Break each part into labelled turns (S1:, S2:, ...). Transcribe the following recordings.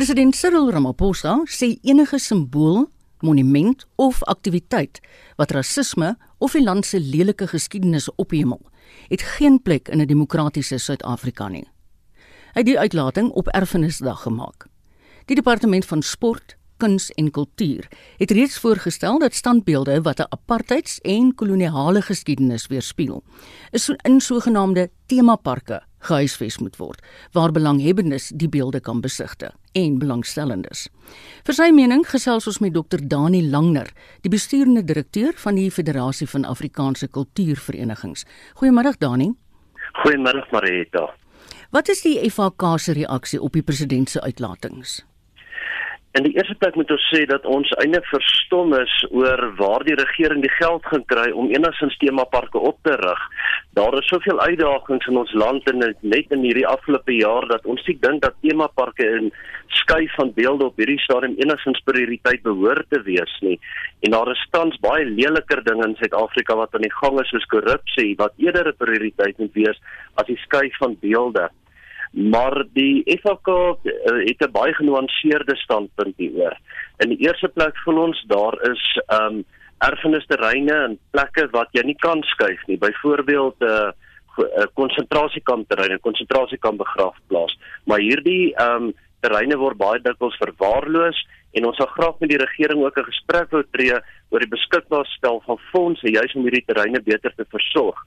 S1: President Cyril Ramaphosa sê enige simbool, monument of aktiwiteit wat rasisme of 'n land se lelike geskiedenis ophemel, het geen plek in 'n demokratiese Suid-Afrika nie. Hy het die uitlating op Erfenisdag gemaak. Die departement van sport, kuns en kultuur het reeds voorgestel dat standbeelde wat 'n apartheids- en koloniale geskiedenis weerspieël, is in sogenaamde temaparke gehuisves moet word waar belanghebbendes die beelde kan besigtig en belangstellendes. Vir sy mening gesels ons met Dr Dani Langner, die bestuurende direkteur van die Federasie van Afrikaanse Kultuurverenigings. Goeiemôre Dani.
S2: Goeiemôre Marita.
S1: Wat is die FHK se reaksie op die president se uitlatings?
S2: In die eerste plek moet ons sê dat ons eintlik verstom is oor waar die regering die geld gaan kry om enigstens temaparke op te rig. Daar is soveel uitdagings in ons land en net in hierdie afgelope jaar dat ons sien dink dat temaparke in skuif van beelde op hierdie stadium enigstens prioriteit behoort te wees nie. En daar is tans baie leliker dinge in Suid-Afrika wat aan die gang is soos korrupsie wat eerder 'n prioriteit moet wees as die skuif van beelde maar die FK uh, eh, het 'n baie genuanceerde standpunt hieroor. In die eerste plek vir ons daar is um erfenisterreine en plekke wat jy nie kan skuif nie. Byvoorbeeld 'n uh, uh, konsentrasiekamp terreine, konsentrasiekamp begraafplaas. Maar hierdie um terreine word baie dikwels verwaarloos en ons sal graag met die regering ook 'n gesprek wou tree oor die beskikbaarstel van fondse juis om hierdie terreine beter te versorg.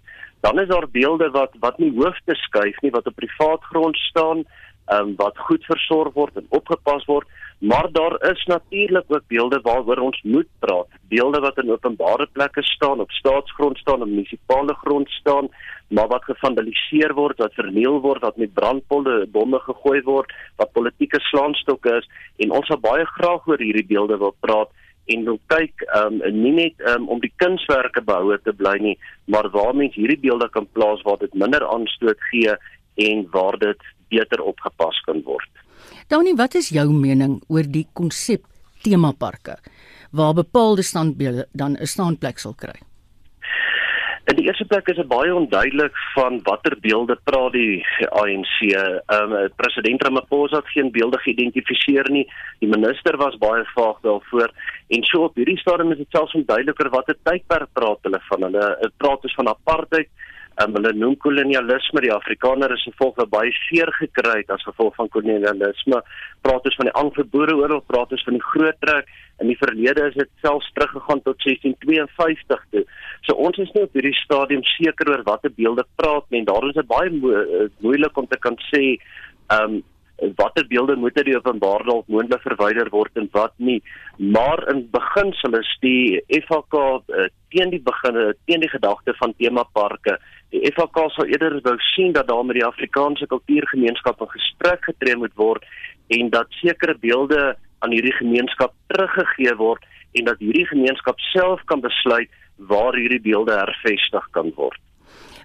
S2: Dan is daar beelde wat wat nie hoef te skuif nie wat op privaat grond staan um, wat goed versorg word en opgepas word maar daar is natuurlik ook beelde waaroor ons moet praat. Beelde wat in openbare plekke staan op staatsgrond staan op munisipale grond staan maar wat gevandaliseer word wat verniel word wat met brandpolle bomme gegooi word wat politieke slaanstokke is. En ons sal baie graag oor hierdie beelde wil praat en wil kyk um nie net um, om die kunswerke behoue te bly nie, maar waar mens hierdie beelde kan plaas waar dit minder aanstoot gee en waar dit beter opgepas kan word.
S1: Dani, wat is jou mening oor die konsep temaparke waar bepaalde standbeelde dan 'n staanplek sal kry?
S2: In die eerste plek is dit baie onduidelik van watter beelde praat die ANC. Ehm um, president Ramaphosa het geen beelde geïdentifiseer nie. Die minister was baie vaag daarvoor en so op hierdie stadium is dit selfs onduideliker watter tydperk praat hulle van. Hulle praat dus van apartheid um, hulle noem kolonialisme die Afrikaner is 'n volk wat baie seer gekry het as gevolg van kolonialisme. Praat ons van die Anglo-Boereoorlog, praat ons van die Groot Trek in die verlede is dit selfs teruggegaan tot 1652 toe. So ons is nie op hierdie stadium seker oor watter beelde praat nie. Daar is dit baie mo eh, moeilik om te kan sê ehm um, watter beelde moet uit die openbaar dalk moontlik verwyder word en wat nie. Maar in beginsel is die FHK uh, teen die begin teen die gedagte van temaparke die FHK sal eerder wou sien dat daar met die Afrikaanse kultuurgemeenskap in gesprek getree moet word en dat sekere beelde aan hierdie gemeenskap teruggegee word en dat hierdie gemeenskap self kan besluit waar hierdie beelde hervestig kan word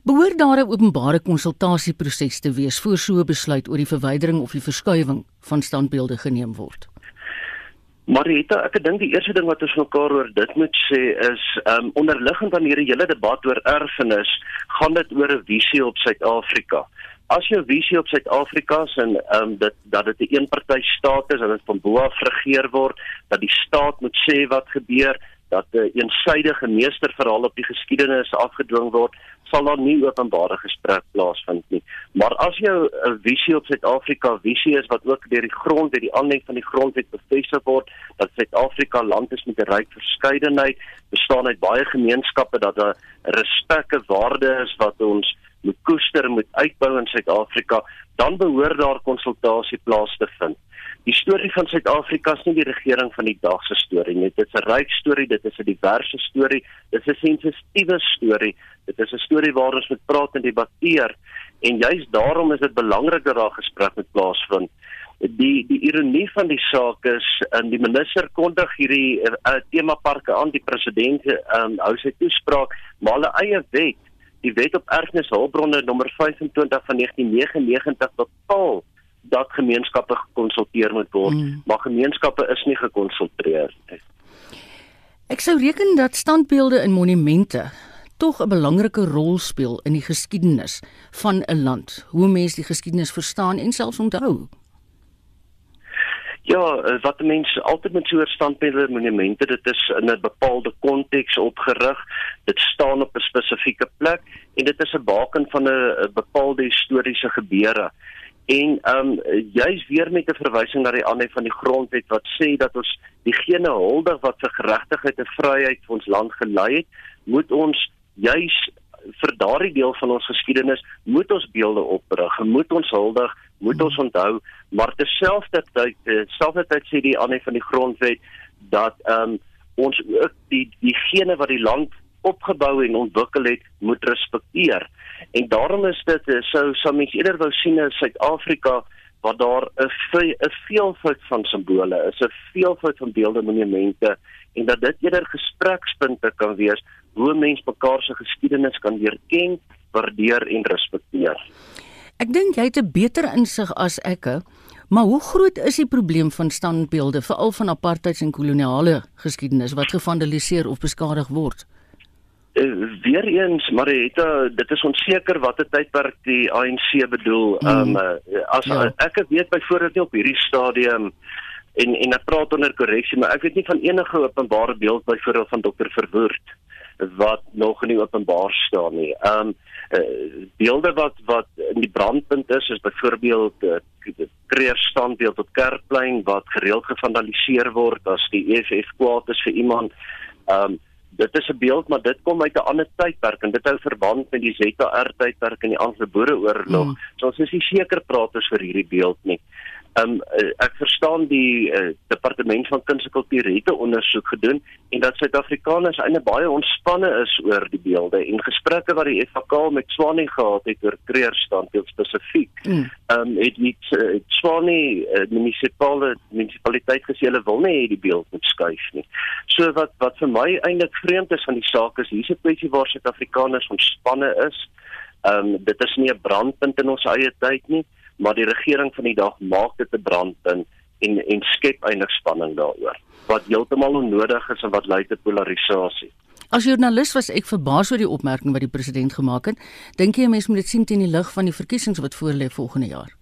S1: Behoort daar 'n openbare konsultasieproses te wees voor so 'n besluit oor die verwydering of die verskuiwing van standbeelde geneem word?
S2: Marita, ek dink die eerste ding wat ons mekaar oor dit moet sê is, um onderliggend aan hierdie hele debat oor erfenis, gaan dit oor 'n visie op Suid-Afrika. As jou visie op Suid-Afrika is en um dit dat dit 'n eenpartytjie staat is en dit van bo af regeer word, dat die staat moet sê wat gebeur, dat 'n een eensydige meesterverhaal op die geskiedenis afgedwing word, sal daar nie openbare gesprek plaasvind nie. Maar as jou 'n visie op Suid-Afrika visie is wat ook deur die grond, deur die aanleg van die grondwet bevestig word, dat Suid-Afrika land is met 'n ryk verskeidenheid, bestaan uit baie gemeenskappe dat 'n respekte waarde is wat ons moet koester, moet uitbou in Suid-Afrika, dan behoort daar konsultasie plaas te vind. Die storie van Suid-Afrika is nie die regering van die dag se storie nie. Dit is 'n ryk storie, dit is 'n diverse storie, dit is 'n sensitiewe storie. Dit is 'n storie waar ons moet praat en debatteer en juist daarom is dit belangrik dat daar gesprek moet plaasvind. Die die ironie van die saak is in die minister kondig hierdie uh, temaparke aan die president um, hou sy toespraak maar hulle eie wet, die wet op erfenishulpbronne nommer 25 van 1999 bepaal dat gemeenskappe gekonsulteer moet word, mm. maar gemeenskappe is nie gekonsulteer nie.
S1: Ek sou reken dat standbeelde en monumente tog 'n belangrike rol speel in die geskiedenis van 'n land, hoe mense die geskiedenis verstaan en selfs onthou.
S2: Ja, wat mense altyd met soort standbeelde monumente, dit is in 'n bepaalde konteks opgerig. Dit staan op 'n spesifieke plek en dit is 'n baken van 'n bepaalde historiese gebeure. En ehm um, juis weer met 'n verwysing na die aanhef van die grondwet wat sê dat ons diegene huldig wat vir geregtigheid en vryheid vir ons land gelei het, moet ons juis vir daardie deel van ons geskiedenis moet ons beelde oprig, moet ons huldig, moet ons onthou, maar terselfdertyd terselfdertyd sê die aanhef van die grondwet dat ehm um, ons ook die diegene wat die land opgebou en ontwikkel het, moet respekteer. En daarom is dit eh, sou sou mens eerder wou sien in Suid-Afrika waar daar 'n 'n veelvoud van simbole is, 'n veelvoud van beelde monumente en dat dit eerder gesprekspunte kan wees hoe mense mekaar se geskiedenis kan leer ken, waardeer en respekteer.
S1: Ek dink jy het 'n beter insig as ek, maar hoe groot is die probleem van standbeelde veral van apartheid en koloniale geskiedenis wat gevandaliseer of beskadig word?
S2: Uh, weer eens Marietta dit is onseker watter tydperk die ANC bedoel mm. um, as ja. ek weet byvoorbeeld nie op hierdie stadium en en ek praat onder korreksie maar ek weet nie van enige openbare beeld byvoorbeeld van dokter Verwoerd wat nog nie openbaar staan nie. Ehm um, beelde wat wat in die brandpunt is is byvoorbeeld uh, kreer standbeeld op Kerkplein wat gereeld gevandaliseer word as die EFF kwaad is vir iemand. Ehm um, dit is 'n beeld maar dit kom uit 'n ander tydperk en dit hou verband met die ZR tydperk en die Anglo-Boereoorlog. Mm. So ons is nie seker praat ons vir hierdie beeld nie. Um ek verstaan die uh, departement van kuns en kultuur het 'n ondersoek gedoen en dat Suid-Afrikaners eintlik baie ontspanne is oor die beelde en gesprekke wat die FK met Swanie gehad het oor kreerstandbeeld spesifiek. Mm. Um het die uh, Swanie uh, munisipale munisipaliteit gesê hulle wil nie hê die beeld moet skuif nie. So wat wat vir my eintlik vreemd is van die saak is hier's 'n kwessie waar Suid-Afrikaners ontspanne is. Um dit is nie 'n brandpunt in ons eie tyd nie maar die regering van die dag maak dit 'n brandpunt en en skep eintlik spanning daaroor wat heeltemal onnodig is en wat lei tot polarisasie.
S1: As joernalis was ek verbaas oor die opmerking wat die president gemaak het. Dink jy 'n mens moet dit sien teen die lig van die verkiesings wat voorlê volgende jaar?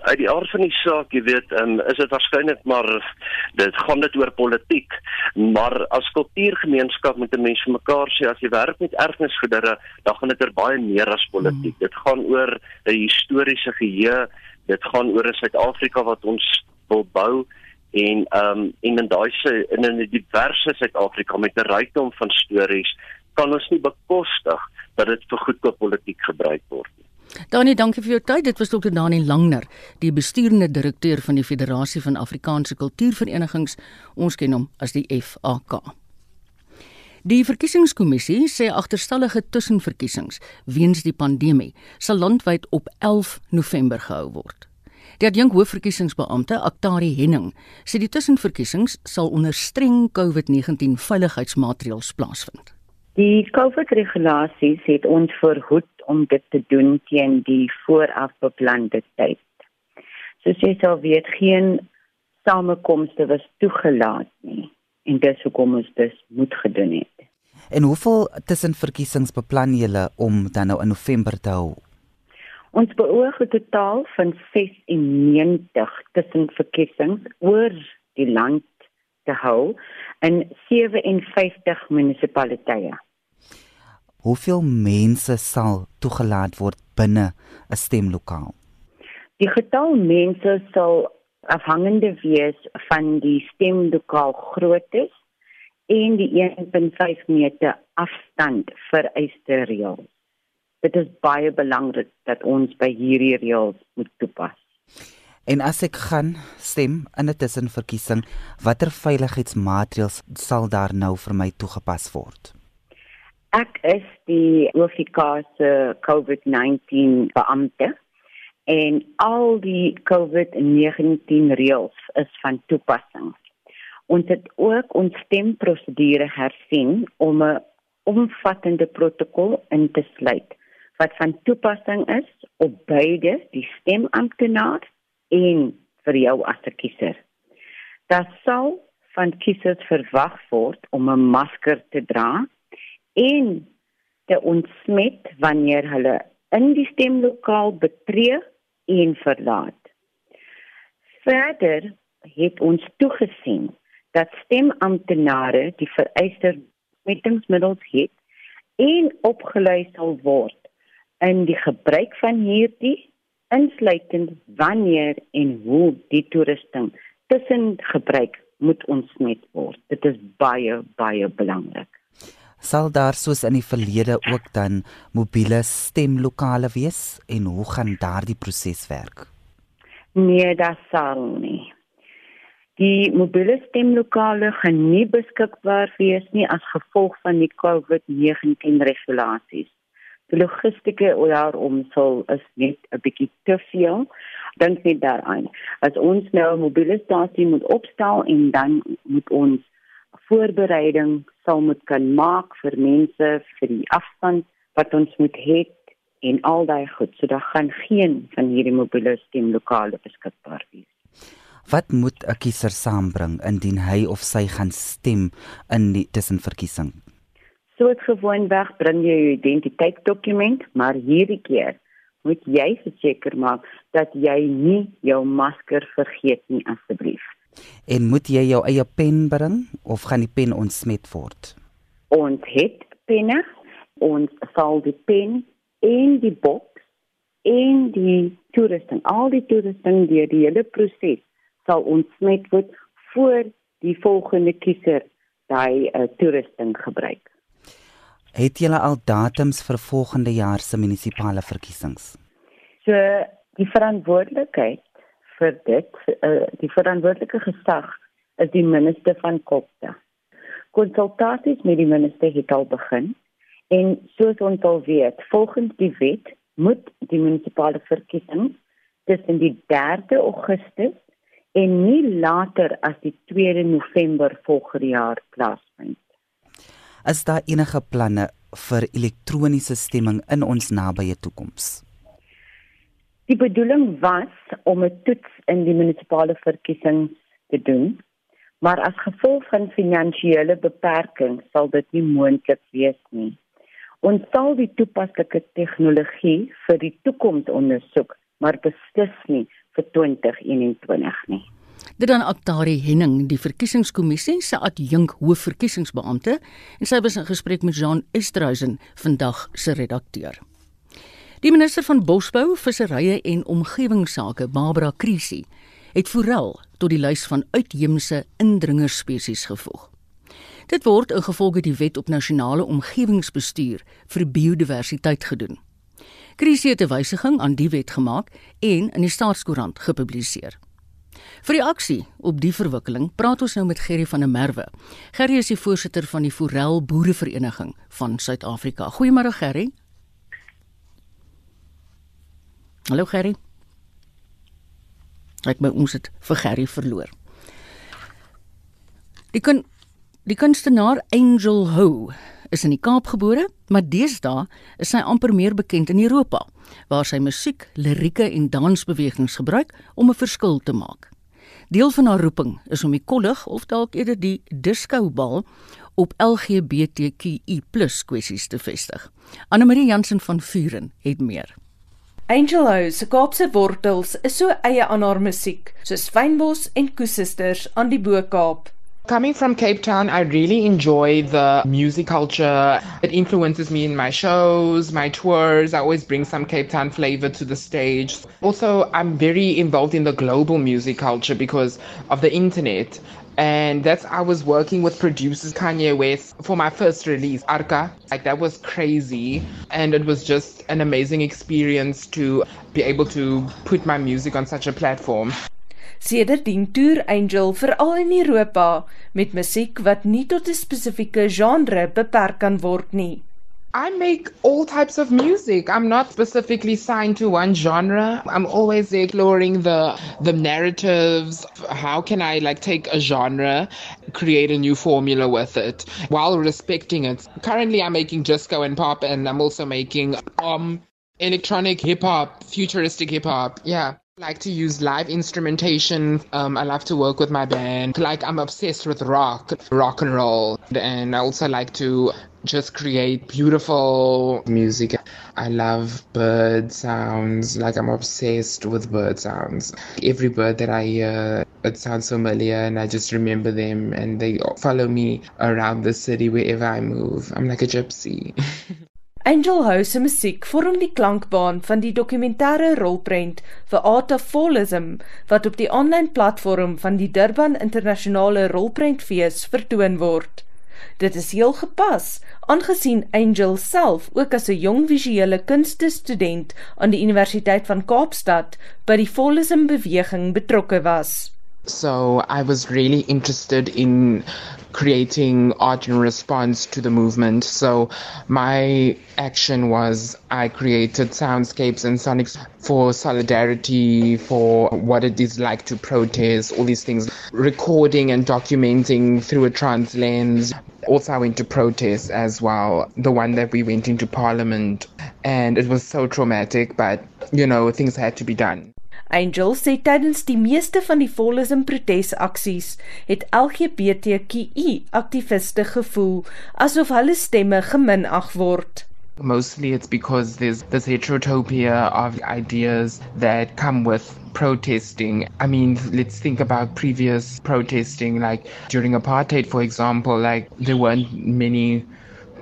S2: Uit die aard van die saak, jy weet, um, is dit waarskynlik maar dit gaan dit oor politiek, maar as kultuurgemeenskap moet 'n mens vir mekaar sê as jy werk met erfenisgoedere, dan gaan dit er baie meer as politiek. Mm. Dit gaan oor 'n historiese geheue, dit gaan oor 'n Suid-Afrika wat ons wil bou en ehm um, en in daai se in 'n diverse Suid-Afrika met 'n rykdom van stories kan ons nie bekostig dat dit vir goedkoop politiek gebruik word nie.
S1: Dani, dankie vir jou tyd. Dit was Dr. Dani Langner, die besturende direkteur van die Federasie van Afrikaanse Kultuurverenigings. Ons ken hom as die FAK. Die verkiesingskommissie sê agterstallige tussenverkiesings weens die pandemie sal landwyd op 11 November gehou word. Die adjunk hoofverkiesingsbeampte, Aktari Henning, sê die tussenverkiesings sal onder streng COVID-19 veiligheidsmaatreëls plaasvind.
S3: Die COVID-regulasies het ons verhoed om dit te doen teen die vooraf beplande tyd. Soos jy sal weet, geen samekomste was toegelaat nie en dis hoekom ons dit moet gedoen het.
S4: En hoeveel tussenverkiesings beplan julle om dan nou in November te hou?
S3: Ons beoog 'n totaal van 96 tussenverkiesings oor die land te hou in 57 munisipaliteite
S4: hoeveel mense sal toegelaat word binne 'n stemlokaal?
S3: Die getal mense sal afhangende wees van die stemlokaal grootte en die 1.5 meter afstand vereiste reëls. Dit is baie belangrik dat ons by hierdie reëls moet toepas.
S4: En as ek gaan stem in 'n tussenverkiesing, watter veiligheidsmaatreëls sal daar nou vir my toegepas word?
S3: Ek is die OFK se COVID-19 beampte en al die COVID-19 reëls is van toepassing. Ons het ook ons stemprosedure hersien om 'n omvattende protokol in te sluit wat van toepassing is op beide die stemamptenaar en vir jou as 'n kiezer. Daar sal van kiesers verwag word om 'n masker te dra en te ontsmet wanneer hulle in die stemlokaal betree en verlaat. Verder het ons toegesien dat stemamptenare die vereiste besmettingsmiddels het en opgelei sal word in die gebruik van hierdie insluitend wanneer en hoe die toerusting tussen gebruik moet ontsmet word. Dit is baie baie belangrik.
S4: Sal daar soos in die verlede ook dan mobiele stemlokale wees en hoe gaan daardie proses werk?
S3: Nee, dit sal nie. Die mobiele stemlokale gaan nie beskikbaar wees nie as gevolg van die COVID-19 regulasies. Die logistieke daarom sal is net 'n bietjie te veel. Dink net daaraan. As ons nou 'n mobiele stasie moet opstel en dan moet ons voorbereiding sal moet kan maak vir mense vir die afstand wat ons moet hê en al daai goed. So daar gaan geen van hierdie mobiele stemlokale beskikbaar wees.
S4: Wat moet 'n kiezer saambring indien hy of sy gaan stem in die tussenverkiesing?
S3: Soos gewoonweg bring jy jou identiteitsdokument, maar hierdie keer moet jy verseker maak dat jy nie jou masker vergeet nie asseblief.
S4: En moet jy jou eie pen bring of gaan die pen ontsmet word?
S3: Ons het penne, ons sal die pen in die boks en die toerusting, al die toerusting deur die hele proses sal ontsmet word voor die volgende kiezer daai uh, toerusting gebruik.
S4: Het julle al datums vir volgende jaar se munisipale verkiesings?
S3: So die verantwoordelikheid vir dit uh, die verantwoordelike gesag is die minister van Kopta. Konsultasies met die minister het al begin en soos ons al weet, volgens die wet moet die munisipale verkiesings tussen die 3de Augustus en nie later as die 2de November volgende jaar plaasvind.
S4: Is daar enige planne vir elektroniese stemming in ons nabye toekoms?
S3: Die bedoeling was om 'n toets in die munisipale verkiesings te doen, maar as gevolg van finansiële beperkings sal dit nie moontlik wees nie. Ons sal die toepaslike tegnologie vir die toekoms ondersoek, maar beslis nie vir 2021 nie.
S1: Dit dan Aktari Henning, die verkiesingskommissie se adjunk hoofverkiesingsbeampte, en sy was in gesprek met Jean Esterhuizen, vandag se redakteur. Die minister van Bosbou, Visserye en Omgewingsake, Barbara Krisi, het forel tot die lys van uitheemse indringerspesies gevoeg. Dit word in gevolge die wet op nasionale omgewingsbestuur vir biodiversiteit gedoen. Krisi het 'n wysiging aan die wet gemaak en in die staatskoerant gepubliseer. Vir die aksie op die verwikkeling praat ons nou met Gerry van der Merwe. Gerry is die voorsitter van die Forel Boerevereniging van Suid-Afrika. Goeiemôre Gerry. Hallo Gerry. Ek by ons het vir Gerry verloor. Die kun die kunstenaar Angel Ho is in die Kaap gebore, maar deesdae is sy amper meer bekend in Europa, waar sy musiek, lirieke en dansbewegings gebruik om 'n verskil te maak. Deel van haar roeping is om die kollig of dalk eerder die disco bal op LGBTQI+ kwessies te vestig. Anne Marie Jansen van Vuren het meer.
S5: Angel House se Kaapse wortels is so eie aan haar musiek, soos Fynbos en Koesisters aan die Bo-Kaap.
S6: Coming from Cape Town, I really enjoy the music culture. It influences me in my shows, my tours. I always bring some Cape Town flavor to the stage. Also, I'm very involved in the global music culture because of the internet. And that's I was working with producers Kanye West for my first release Arca. Like that was crazy. And it was just an amazing experience to be able to put my music on such a platform.
S5: Sedertdien toer Angel veral in Europa met musiek wat nie tot 'n spesifieke genre beperk kan word nie
S6: I make all types of music. I'm not specifically signed to one genre. I'm always exploring the the narratives. How can I like take a genre, create a new formula with it while respecting it? Currently I'm making disco and pop and I'm also making um electronic hip hop, futuristic hip hop. Yeah. Like to use live instrumentation. Um, I love to work with my band. Like I'm obsessed with rock, rock and roll, and I also like to just create beautiful music. I love bird sounds, like I'm obsessed with bird sounds. Every bird that I hear, it sounds familiar and I just remember them and they follow me around the city wherever I move. I'm like a gypsy.
S5: Angel House se musiek vorm die klankbaan van die dokumentêre rolprent vir Art of Fallism wat op die aanlyn platform van die Durban Internasionale Rolprentfees vertoon word. Dit is heel gepas, aangesien Angel self ook as 'n jong visuele kunste student aan die Universiteit van Kaapstad by die Fallism beweging betrokke was.
S6: So I was really interested in creating art in response to the movement. So my action was I created soundscapes and sonics for solidarity, for what it is like to protest, all these things, recording and documenting through a trans lens. Also, I went to protest as well, the one that we went into parliament, and it was so traumatic, but you know, things had to be done.
S5: Angel sê tydens die meeste van die Volism protesaksies het LGBTQI aktiviste gevoel asof hulle stemme geminag word.
S6: Mostly it's because there's this heterotopia of ideas that come with protesting. I mean, let's think about previous protesting, like during apartheid, for example, like there weren't many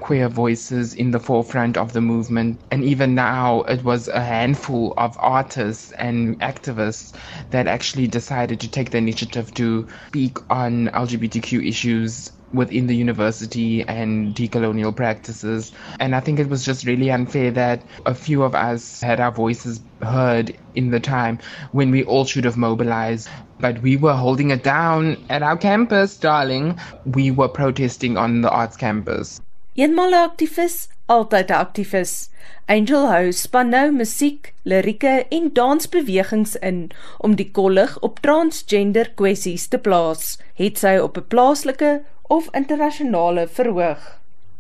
S6: queer voices in the forefront of the movement. And even now, it was a handful of artists and activists that actually decided to take the initiative to speak on LGBTQ issues within the university and decolonial practices. And I think it was just really unfair that a few of us had our voices heard in the time when we all should have mobilized. But we were holding it down at our campus, darling. We were protesting on the arts campus.
S5: Eenmal 'n aktivis, altyd 'n aktivis. Angel House span nou musiek, lirieke en dansbewegings in om die kollig op transgender kwessies te plaas, het sy op 'n plaaslike of internasionale verhoog.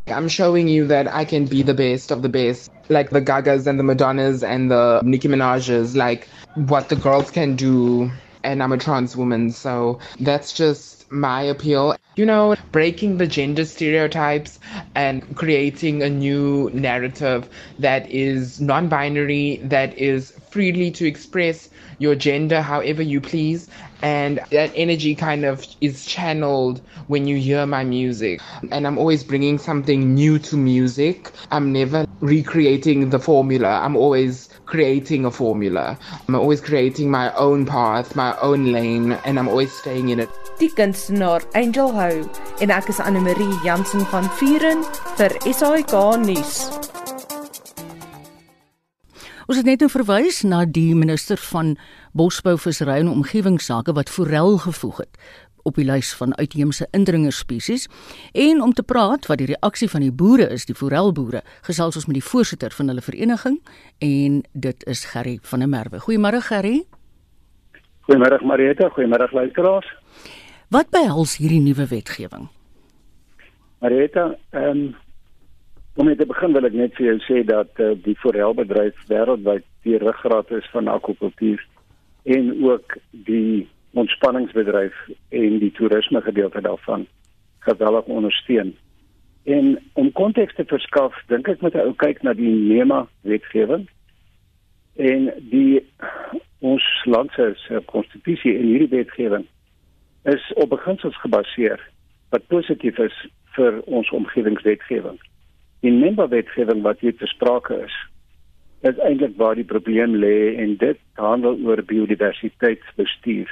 S6: I'm showing you that I can be the best of the best, like the Gagas and the Madonnas and the Nicki Minaj's, like what the girls can do. And I'm a trans woman, so that's just my appeal. You know, breaking the gender stereotypes and creating a new narrative that is non binary, that is freely to express your gender however you please. And that energy kind of is channeled when you hear my music. And I'm always bringing something new to music. I'm never recreating the formula. I'm always creating a formula. I'm always creating my own path, my own lane, and I'm always staying in it.
S5: Die kunstenaar Angel Hou en ek is Anne Marie Jansen van Vuren vir SAK nuus.
S1: Ons het net nou verwys na die minister van Bosbou, Visserry en Omgewingsake wat forel gevoeg het op die lys van uitheemse indringerspesies en om te praat wat die reaksie van die boere is, die forelboere, gesels ons met die voorsitter van hulle vereniging en dit is Gerry van der Merwe. Goeiemôre Gerry.
S7: Goeiemôre Marieta, goeiemôre luisteraars.
S1: Wat behels hierdie nuwe wetgewing?
S7: Marieta, ehm um, om te begin wil ek net vir jou sê dat uh, die forelbedryf wêreldwyd die ruggraat is van akwakultuur en ook die ontspanningsbedryf en die toerisme gedeelte daarvan geweldig ondersteun. En om konteks te verskaf, dink ek moet ou kyk na die NEMA wetgewing en die ons land se konstitusie en hierdie wetgewing is op beginsels gebaseer wat positief is vir ons omgewingswetgewing. Die NEMA wetgewing wat hier te sprake is, is eintlik waar die probleem lê en dit handel oor biodiversiteitsbestuur.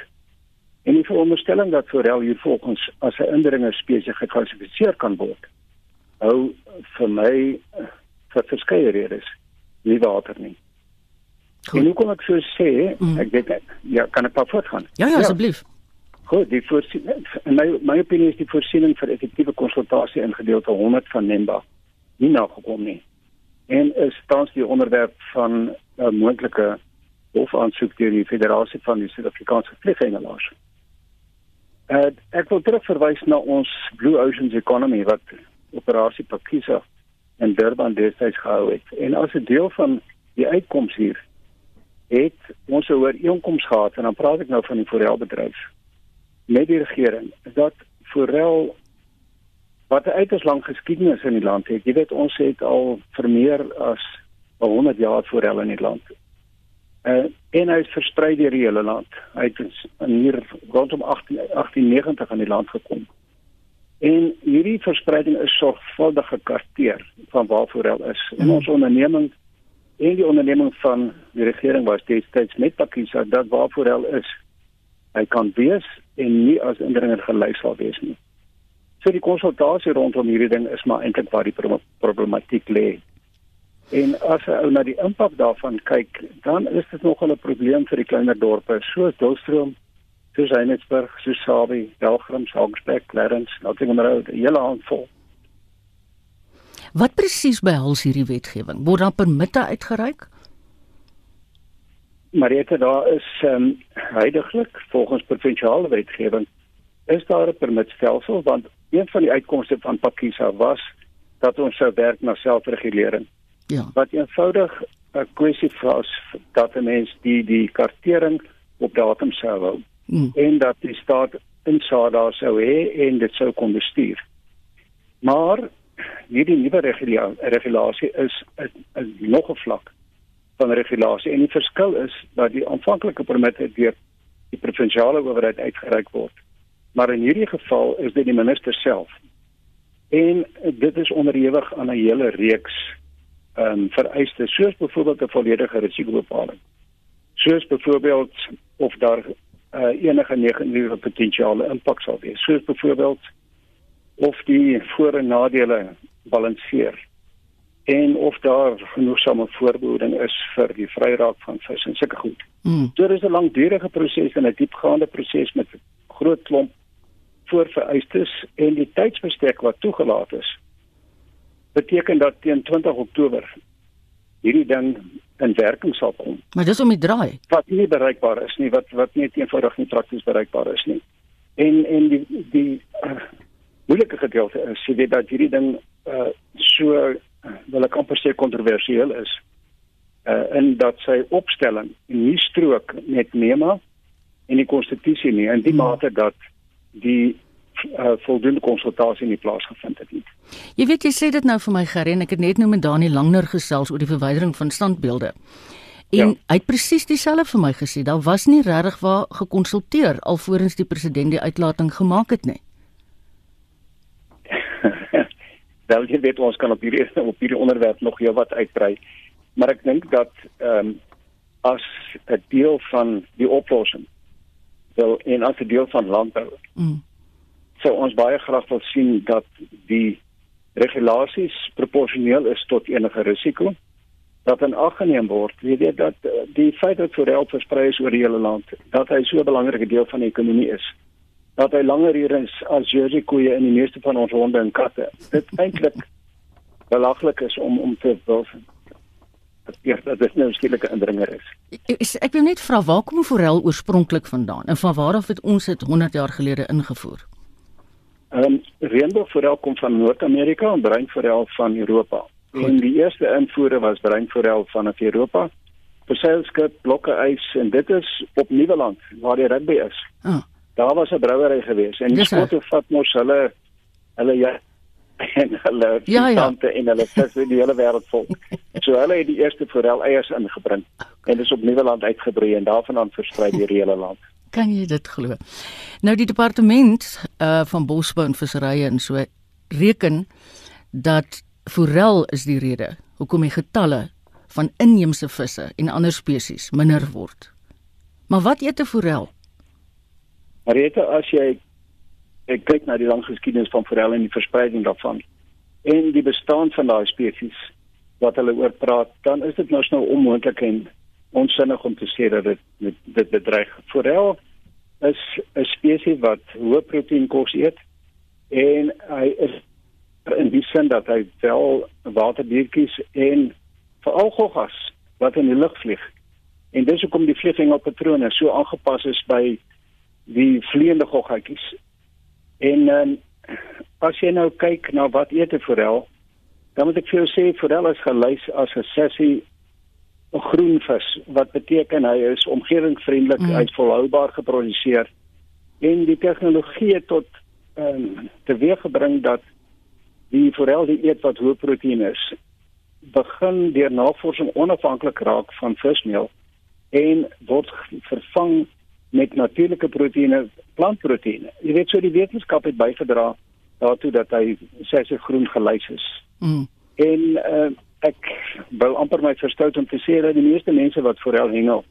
S7: En die veronderstelling dat forel hier volgens as 'n indringer spesies geklassifiseer kan word, hou vir my vir verskeie redes nie water nie. Goed. En hoe kom ek so sê, mm. ek weet net, ja, kan ek pas voortgaan?
S1: Ja, ja, asseblief.
S7: Goed, die voorsiening in my my opinie is die voorsiening vir effektiewe konsultasie in gedeelte 100 van NEMBA nie nagekom nie. En is tans die onderwerp van 'n uh, moontlike hofaansoek deur die Federasie van die Suid-Afrikaanse Vlieghengelaars. Uh, ek wil terugverwys na ons Blue Oceans Economy wat operasie Pakisa in Durban destyds gehou het. En as 'n deel van die uitkoms hier het ons 'n ooreenkoms gehad en dan praat ek nou van die forelbedryf met die regering dat forel wat 'n uiters lang geskiedenis in die land het. Jy weet ons het al vir meer as 100 jaar forel in die land. Uh, en hy is versprei deur die hele land. Hy het hier rondom 18, 1890 aan die land gekom. En hierdie verspreiding is sorgvuldig gekarteer van waar forel is. En ons onderneming en die onderneming van die regering was destyds met Pakisa dat waar forel is. Hy kan wees en nie as indringer gelys sal wees nie. So die konsultasie rondom hierdie ding is maar eintlik waar die problematiek lê. En as jy na die impak daarvan kyk, dan is dit nog 'n probleem vir die kleiner dorpe soos Dolstroom, soos Heinsberg, soos Sabie, Belgrim, Hogsback, Clarence, Nottingham, die hele handvol.
S1: Wat presies behels hierdie wetgewing? Word daar permitte uitgereik?
S7: Mariette, daar is ehm um, heidaglik volgens provinsiale wetgewing is daar 'n permitstelsel want een van die uitkomste van Pakisa was dat ons sou werk na selfregulering.
S1: Ja.
S7: Wat eenvoudig 'n kwessie was dat 'n mens die die kartering op datum sou hou mm. en dat die staat insig daar sou hê en dit sou kon bestuur. Maar hierdie nuwe regula regulasie is 'n nog 'n vlak van regulasie en die verskil is dat die aanvanklike permitte deur die provinsiale owerheid uitgereik word maar in hierdie geval is dit die minister self. En dit is onderhewig aan 'n hele reeks ehm um, vereistes soos byvoorbeeld 'n volledige risikobepaling. Soos byvoorbeeld of daar uh, enige negatiewe potensiale impak sal wees. Soos byvoorbeeld of die voor- en nadele balanseer en of daar genoegsame voorbehoeding is vir die vryraak van vis en sulke goed. Mm. So dit is 'n langdurige proses en 'n diepgaande proses met groot klomp voorvereistes en die tydsbestek wat toegelaat is beteken dat teen 20 Oktober hierdie ding in werking sal kom.
S1: Maar dis om die draai.
S7: Wat nie bereikbaar is nie, wat wat net eenvoudig nie prakties bereikbaar is nie. En en die die uh, moeilike gedeelte is jy weet dat hierdie ding uh so uh, wel ek amper sê kontroversieel is. Uh en dat sy opstelling nie strook met NEMA en die konstitusie nie in die hmm. mate dat die uh, voldoende konsultasie nie plaasgevind het nie.
S1: Jy weet jy sê dit nou vir my Gerrie en ek het net nou met Dani Langner gesels oor die verwydering van standbeelde. En ja. hy het presies dieselfde vir my gesê. Daar was nie regtig waar gekonsulteer alvorens die president die uitlating gemaak het nie.
S7: Wel jy weet ons kan op hierdie op hierdie onderwerp nog heel wat uitbrei. Maar ek dink dat ehm um, as 'n deel van die oplossing wil en as 'n deel van landbou. Mm. Sou ons baie graag wil sien dat die regulasies proporsioneel is tot enige risiko dat dan aggeneem word. Jy weet dat uh, die feit dat forel versprei is oor die hele land, dat hy so 'n belangrike deel van die ekonomie is. Dat hy langer hier is as Jersey koeie in die meeste van ons honde en katte. Dit eintlik belaglik is om om te wil Ja, dat is nou 'n skielike indringer is.
S1: Ek, ek wil net vra waar kom forel oorspronklik vandaan en van waar af het ons dit 100 jaar gelede ingevoer?
S7: Ehm um, reënboogforel kom van Noord-Amerika en breinforel van Europa. Goed. En die eerste invoere was breinforel van Europa. Perseilskip, blokke ys en dit is op Nieuweland waar die rugby is. Ah. Daar was 'n brouwery gewees en die skotte vat mos hulle hulle ja en hulle ja, ja. en hulle vis in die hele wêreld vol. So hulle het die eerste forel eiers ingebring en dis op Nieuweland uitgebrei en daarvan aan versprei deur die hele land.
S1: Kan jy dit glo? Nou die departement uh van bosbou en visserye en so reken dat forel is die rede hoekom die getalle van inheemse visse en ander spesies minder word. Maar wat eet 'n forel?
S7: Marita, as jy ek kyk na die lang geskiedenis van forel en die verspreiding daarvan en die bestaan van daai spesies wat hulle oor praat, dan is dit nou onmoontlik en onsinnig om te sê dat dit dit bedreig. Forel is 'n spesies wat hoë proteïen kos eet en hy is in die sin dat hy wel waterdiertjies en veral goggas wat in die lug vlieg. En dis hoekom die vliegengelpatrone so aangepas is by die vleiende goggatjies En um, as jy nou kyk na wat eet 'n forel, dan moet ek vir jou sê forel is gelys as 'n sessie groen vis wat beteken hy is omgewingsvriendelik, mm. hy's volhoubaar geproduseer en die tegnologie tot ehm um, teweeggebring dat die forel die eet wat hoë proteïen is begin deur navorsing onafhanklik raak van vismeel en word vervang met natuurlike proteïene, plantproteïene. Jy weet so die wetenskap het bygedra daartoe dat hy sê sy groen gelys is.
S1: Mm.
S7: En uh, ek wou amper my verstout om te sê dat die meeste mense wat forel hengel,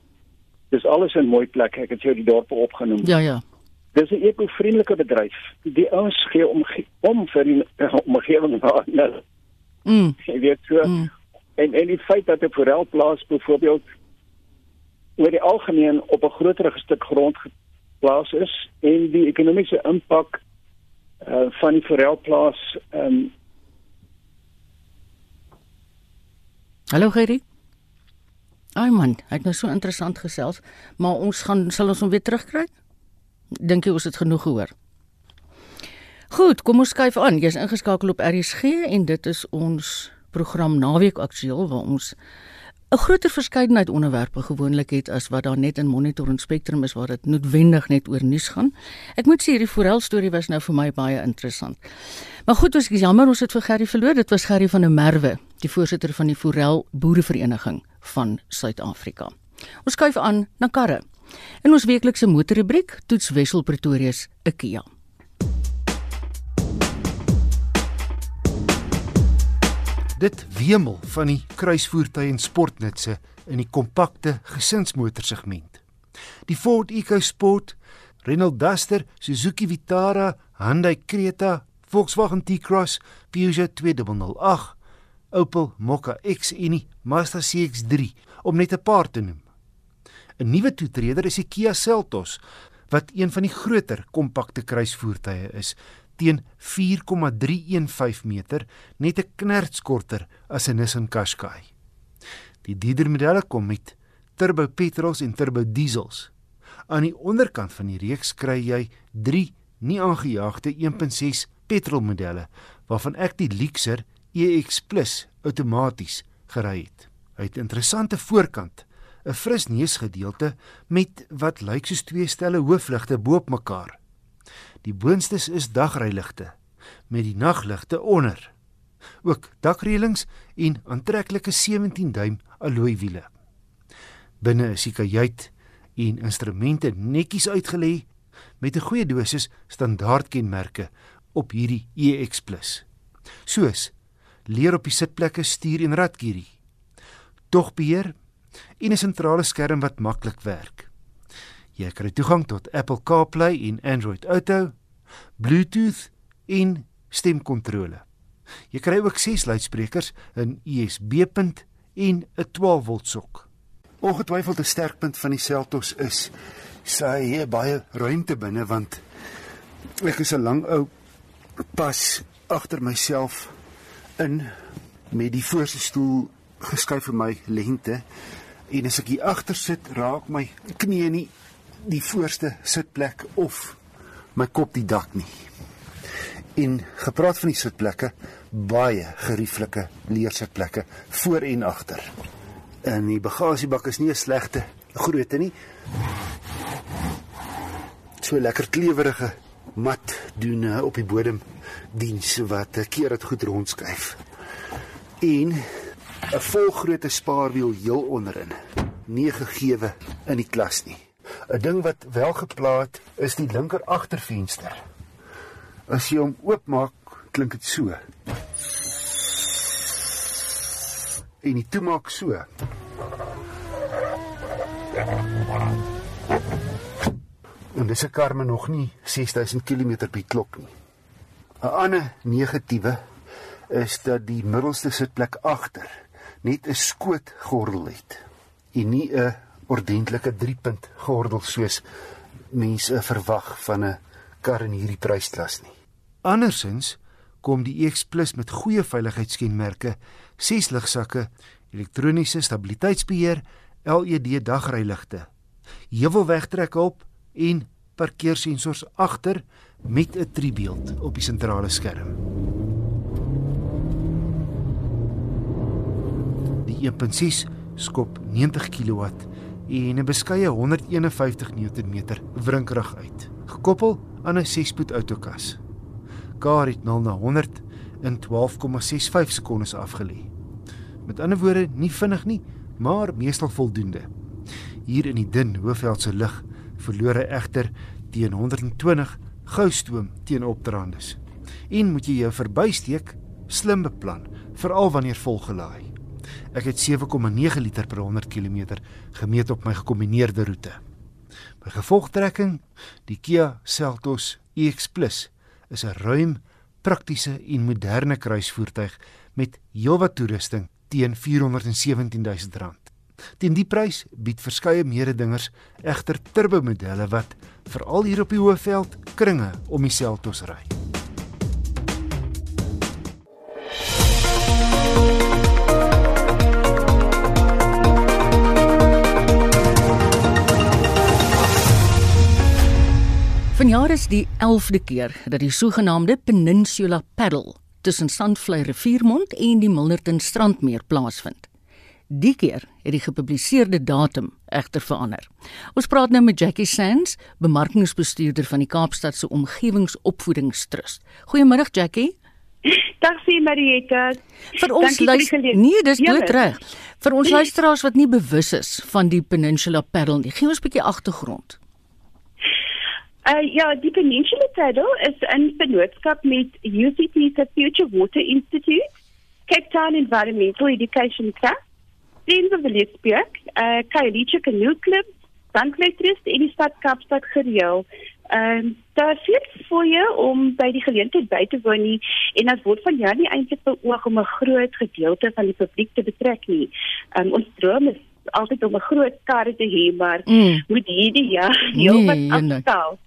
S7: dis alles in mooi plek. Ek het jou die dorpe opgenoem.
S1: Ja ja.
S7: Dis 'n ekovriendelike bedryf. Die ouens gee om om vir die omgewing nou.
S1: Mm.
S7: Jy weet so. Mm. En en die feit dat 'n forelplaas byvoorbeeld oor die algemeen op 'n groter stuk grond geplaas is en die ekonomiese impak uh, van die forelplaas ehm um,
S1: Hallo Gerry. Ai man, hy het nou so interessant gesels, maar ons gaan sal ons hom weer terugkry? Dink jy ons het genoeg gehoor? Goed, kom ons skuif aan. Jy's ingeskakel op RSG en dit is ons program Naweek Aktueel waar ons 'n groter verskeidenheid onderwerpe gewoonlik het as wat daar net in Monitor en Spectrum is waar dit noodwendig net oor nuus gaan. Ek moet sê hierdie forel storie was nou vir my baie interessant. Maar goed, ons is jammer ons het vir Gerry verloor. Dit was Gerry van der Merwe, die voorsitter van die Forel Boerevereniging van Suid-Afrika. Ons skuif aan na karre. In ons weeklikse motorrubriek toets Wessel Pretoria se Kia.
S8: Dit wemel van die kruisvoertuie en sportnutse in die kompakte gesinsmotorsegment. Die Ford EcoSport, Renault Duster, Suzuki Vitara, Hyundai Creta, Volkswagen T-Cross, Peugeot 2008, Opel Mokka X en die Mazda CX-3 om net 'n paar te noem. 'n Nuwe toetreder is die Kia Seltos wat een van die groter kompakte kruisvoertuie is teen 4,315 meter, net 'n knerts korter as 'n Nissan Qashqai. Die dierder modelle kom met turbo petrols en turbo diesels. Aan die onderkant van die reeks kry jy 3 nie aangejaagde 1.6 petrol modelle waarvan ek die Lexer EX outomaties gery het. Hy het 'n interessante voorkant, 'n fris neusgedeelte met wat lyk soos twee stelle hoofligte bo-op mekaar. Die boonstes is dagryligte met die nagligte onder. Ook dakreëlings en aantreklike 17 duim alloy wiele. Binne is die kajuit en instrumente netjies uitgelê met 'n goeie dosis standaardkenmerke op hierdie EX+. Soos leer op die sitplekke stuur en radkierie. Dogbeheer en 'n sentrale skerm wat maklik werk. Jy kry toegang tot Apple CarPlay en Android Auto, Bluetooth en stemkontrole. Jy kry ook 6 luidsprekers in USB-punt en 'n 12V sok. Ongetwyfeld 'n sterkpunt van die Seltos is sy hier baie ruimte binne want ek is 'n lang ou pas agter myself in met die voorste stoel geskuif vir my lengte en as ek hier agter sit raak my knie nie die voorste sitplek of my kop die dak nie. En gepraat van die sitplekke, baie gerieflike leersitplekke voor en agter. En die bagasiebak is nie 'n slegte grootte nie. So lekker klewerige mat doen uh, op die bodem diens wat 'n uh, keer dit goed rondskuif. En 'n volgrootte spaarwiel heel onderin. Nie gegeewe in die klas nie. 'n Ding wat wel geplaat is die linker agtervenster. As jy hom oopmaak, klink dit so. En die toemaak so. En dis 'n kar met nog nie 6000 km per klok nie. 'n Ander negatiewe is dat die middelste sitplek agter net 'n skoot gordel het en nie 'n ordentlike 3-punt gordel soos mense verwag van 'n kar in hierdie prysklas nie. Andersins kom die EX Plus met goeie veiligheidskenmerke, 6 ligsakke, elektroniese stabiliteitsbeheer, LED dagryligte, heuwelwegtrekhulp en parkeersensors agter met 'n driebeeld op die sentrale skerm. Die 1.6 skop 90 kW en 'n beskeie 151 Nm wrinkrug uit, gekoppel aan 'n 6-spoed outokas. Kar het 0 na 100 in 12,65 sekondes afgelê. Met ander woorde, nie vinnig nie, maar meestal voldoende. Hier in die dun Hoofveldse lug verloor hy egter teen 120 goustoom teen opdraandes. En moet jy jou verbysteek slim beplan, veral wanneer volgelaai. Ek het 7,9 liter per 100 km gemeet op my gekombineerde roete. By gevolgtrekking, die Kia Seltos EX+ is 'n ruim, praktiese en moderne kruisvoertuig met heelwat toerusting teen R417 000. Teen die prys bied verskeie mededingers egter turbo modelle wat veral hier op die Hoëveld kringe om die Seltos ry.
S1: Vanjaar is die 11de keer dat die sogenaamde Peninsula Paddle tussen Sandvlei Riviermond en die Milnerton Strandmeer plaasvind. Die keer het die gepubliseerde datum egter verander. Ons praat nou met Jackie Sands, bemarkingsbestuurder van die Kaapstadse Omgewingsopvoedingstrust. Goeiemôre Jackie.
S9: Dag sien Marieta.
S1: Vir ons luister Nee, dis doodreg. Vir ons luisteraars wat nie bewus is van die Peninsula Paddle nie, gee ons 'n bietjie agtergrond.
S9: Uh, ja, die Peninsula Paddle is 'n vennootskap met UCT se Future Water Institute, Cape Town Environmental Education Trust, Friends of the Lisbjerg, uh, Kailicha Canoe Club, Sandklei Trust en die stad Kaapstad gereël. Ehm uh, daar is veel vir jou om by die geleentheid by te woon nie en dit word van jaar nie eintlik beoog om 'n groot gedeelte van die publiek te betrek nie. Ehm um, ons droom is altyd om 'n groot kar te hê, maar mm. moet hierdie jaar heel wat nee, afstel.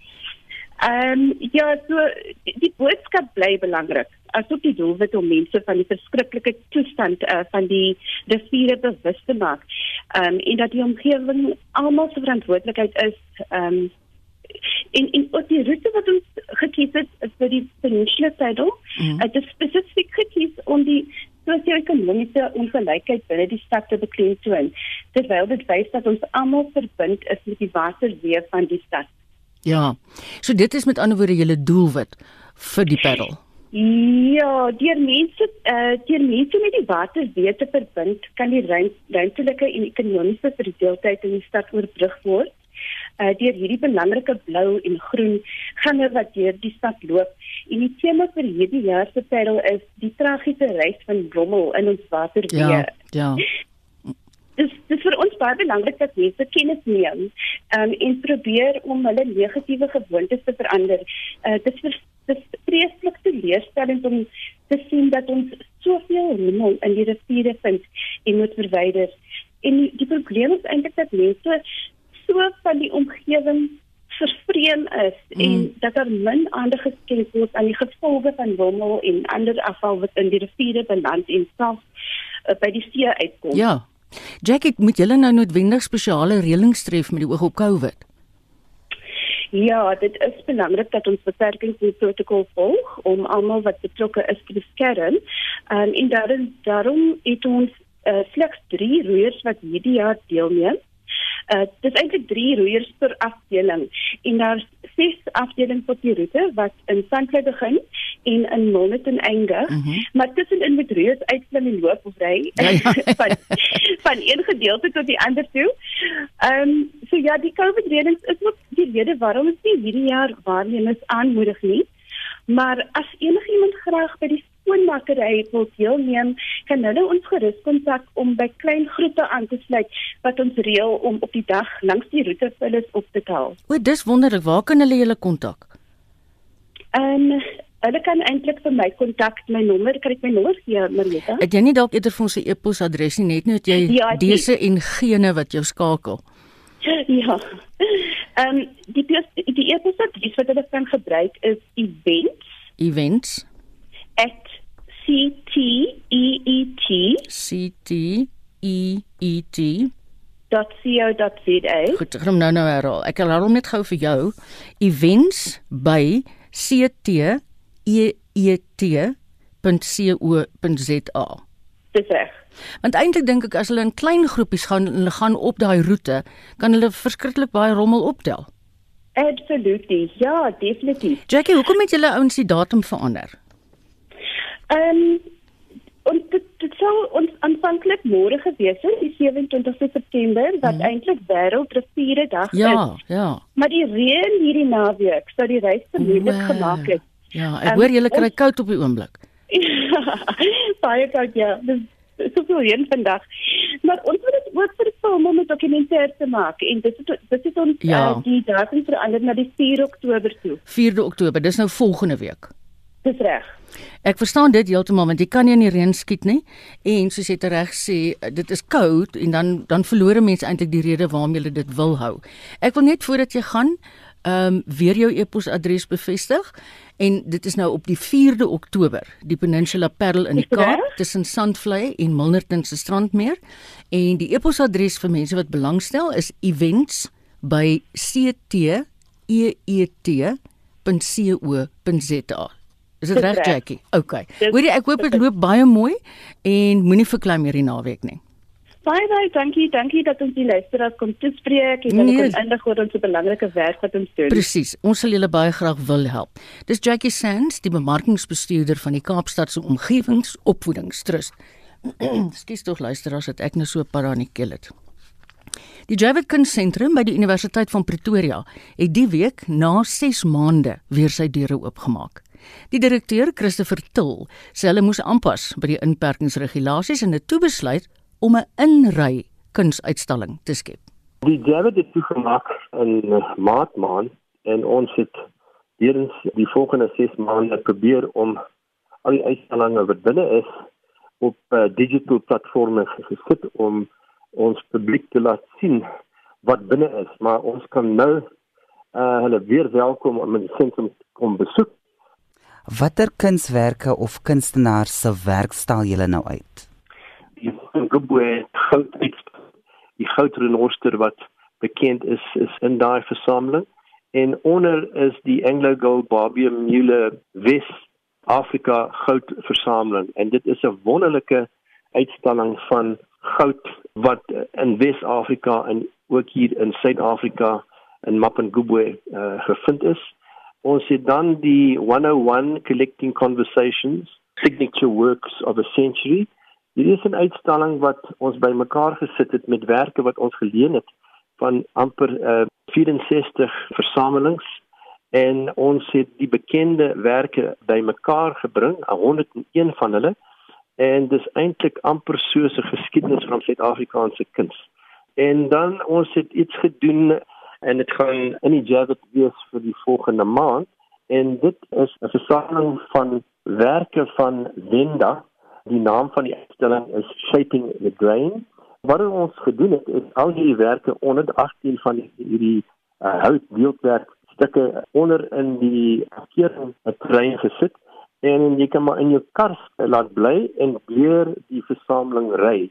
S9: Ehm um, ja, so die boodskap bly belangrik. Asook die doelwit om mense van die verskriklike toestand uh, van die riviere bewus te maak. Ehm um, en dat die omgewing almal se verantwoordelikheid is. Ehm um, in in op die route wat ons gekies het vir die Peninsula Saddle, mm. uh, dit spesifiek gekies om die sosio-ekonomiese ongelykheid binne die stad te beklemtoon. Terwyl dit wys dat ons almal verbind is met die waterweë van die stad.
S1: Ja. So dit is met ander woorde julle doelwit vir die paddle.
S9: Ja, deur mense eh uh, deur mense met die water weer te verbind, kan die ruimtelike en ekonomiese verdeeldheid in die stad oorbrug word. Eh uh, deur hierdie belangrike blou en groen gange wat deur die stad loop. En die tema vir hierdie jaar se paddle is die tragiese reis van rommel in ons waterweë.
S1: Ja, ja
S9: dis dis vir ons baie belangrik dat mense kennis neem um, en probeer om hulle negatiewe gewoontes te verander. Uh, dis vir dis vreeslik te leerstellend om te sien dat ons soveel rommel in die riviere vind en moet verwyder. En die, die probleem is eintlik dat mense so van die omgewing vervreem is mm. en dat daar min aandag geskenk word aan die gevolge van rommel en ander afval wat in die riviere beland en self uh, by die see uitkom.
S1: Ja. Jackie, moet julle nou noodwendig spesiale reëlings tref met die oog op COVID?
S9: Ja, dit is belangrik dat ons beperkingsprotokol volg om almal wat betrokke is te beskerm. Um, en daarom daarom het ons uh, slegs 3 roeiers wat hierdie jaar deelneem. Uh dit is eintlik 3 roeiers per afdeling en daar's 6 afdelings op die roete wat in Sandklei begin en in Monmouth eindig. Mm -hmm. Maar tussenin met roeiers uitklim en loop of ry ja, ja. van van een gedeelte tot die ander toe. Ehm um, so ja, die COVID reëlings is ook die rede waarom ons nie hierdie jaar waarnemers aanmoedig nie. Maar as enigiemand graag by die skoonmakery wil deelneem, kan hulle ons gerus kontak om by klein groepe aan te sluit wat ons reël om op die dag langs die roete vir hulle op te tel.
S1: O, dis wonderlik. Waar kan hulle julle kontak?
S9: Ehm um, hulle kan eintlik vir my kontak. My nommer, kan ek my nommer gee, Marita?
S1: Het jy nie dalk eerder vir ons 'n e-posadres nie, net net jy ja, die, dese en gene wat jou skakel?
S9: Ja. Ehm um, die die e-posadres wat hulle kan gebruik is events
S1: events
S9: C T E E T
S1: C T E E T
S9: .co.za.
S1: Goed, ek gaan nou nou herhaal. Ek herhaal hom net gou vir jou. Events by C T E E T.co.za.
S9: Dis reg.
S1: Want eintlik dink ek as hulle in klein groepies gaan hulle gaan op daai roete, kan hulle verskriklik baie rommel optel.
S9: Absolutely. Ja, definitief.
S1: Jackie, hoekom het julle ouens die datum verander?
S9: Ehm um, en dit dit sou ons aanvanklik môre gewees het, die 27 September, wat mm. eintlik wêreldriviere dag
S1: ja,
S9: is.
S1: Ja, ja.
S9: Maar die reën hierdie naweek sou die reis te moeilik gemaak het.
S1: Ja, ek um, hoor julle kry koud op die oomblik.
S9: baie koud ja. Dis soveel reën vandag. Maar ons moet dit ook vir film om 'n dokumentêr te maak en dit is dit is ons ja. uh, die datum verander na die 4 Oktober toe.
S1: 4de Oktober, dis nou volgende week.
S9: Dis reg.
S1: Ek verstaan dit heeltemal want jy kan nie in die reën skiet nie. En soos jy reg sê dit is koud en dan dan verloor mense eintlik die rede waarom jy dit wil hou. Ek wil net voordat jy gaan ehm um, weer jou e-posadres bevestig. En dit is nou op die 4de Oktober die Peninsula Parel in die Kaap tussen Sandvlei en Milnerton se strandmeer. En die e-posadres vir mense wat belangstel is events by cteet.co.za Is dit reg Jackie? OK. Hoorie, ek hoop dit loop baie mooi en moenie verklei meer die naweek nie.
S9: Baie baie dankie, dankie dat ons die luisteraars kon toespreek en nee. kon eindig oor ons belangrike werk wat ons doen.
S1: Presies. Ons sal julle baie graag wil help. Dis Jackie Sands, die bemarkingsbestuurder van die Kaapstad se omgewingsopvoedingstrust. Skus tog luisteraars dat ek nou so paranikkel het. Die Javid Kunstsentrum by die Universiteit van Pretoria het die week na 6 maande weer sy deure oopgemaak. Die direkteur, Christopher Til, sê hulle moes aanpas by die inperkingsregulasies en het toe besluit om 'n inry kunsuitstalling te skep.
S10: Die Javid het toegemaak in Maart maand en ons het hierins die volgende 6 maande probeer om al die uitstallings wat binne is op uh, digital platforms gesit om ons publiek te laat sien wat binne is, maar ons kan nou uh, hulle weer welkom om in die sentrum kom besoek
S4: Watter kunswerke of kunstenaars se werk stal julle nou uit?
S10: Die Gubwe goud die goudrenoster wat bekend is is in daai versameling en onder is die Anglo Gold Barbie Mule Wes Afrika goudversameling en dit is 'n wonderlike uitstalling van goud wat in Wes-Afrika en ook hier in Suid-Afrika in Mapungubwe uh, gevind is. Ons het dan die 101 Collecting Conversations Signature Works of a Century. Dit is 'n uitstalling wat ons bymekaar gesit het met werke wat ons geleen het van amper uh, eh, 64 versamelings en ons het die bekende werke bymekaar gebring, 101 van hulle en dis eintlik amper soos 'n geskiedenis van Suid-Afrikaanse kuns. En dan ons het iets gedoen en dit gaan in die Javid wees vir die volgende maand en dit is 'n versameling van werke van Wenda. Die naam van die uitstalling is Shaping the Grain. Wat ons gedoen het is al hierdie werke onder 18 van hierdie uh, houtbeeldwerk stukke onder in die kering 'n trein gesit en jy kan maar in jou kar laat bly en weer die versameling ry.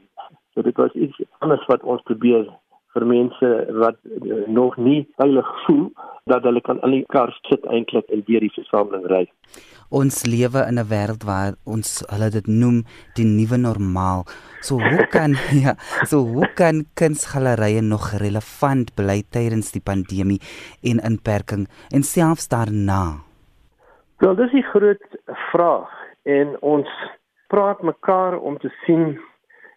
S10: So dit was iets anders wat ons probeer vir mense wat uh, nog nie veilig voel dat hulle kan in die kar sit eintlik en deur die versameling ry.
S4: Ons lewe in 'n wêreld waar ons hulle dit noem die nuwe normaal. So hoe kan ja, so hoe kan kunsgalerye nog relevant bly tydens die pandemie en inperking en selfs daarna?
S10: Wel, dis 'n groot vraag en ons praat mekaar om te sien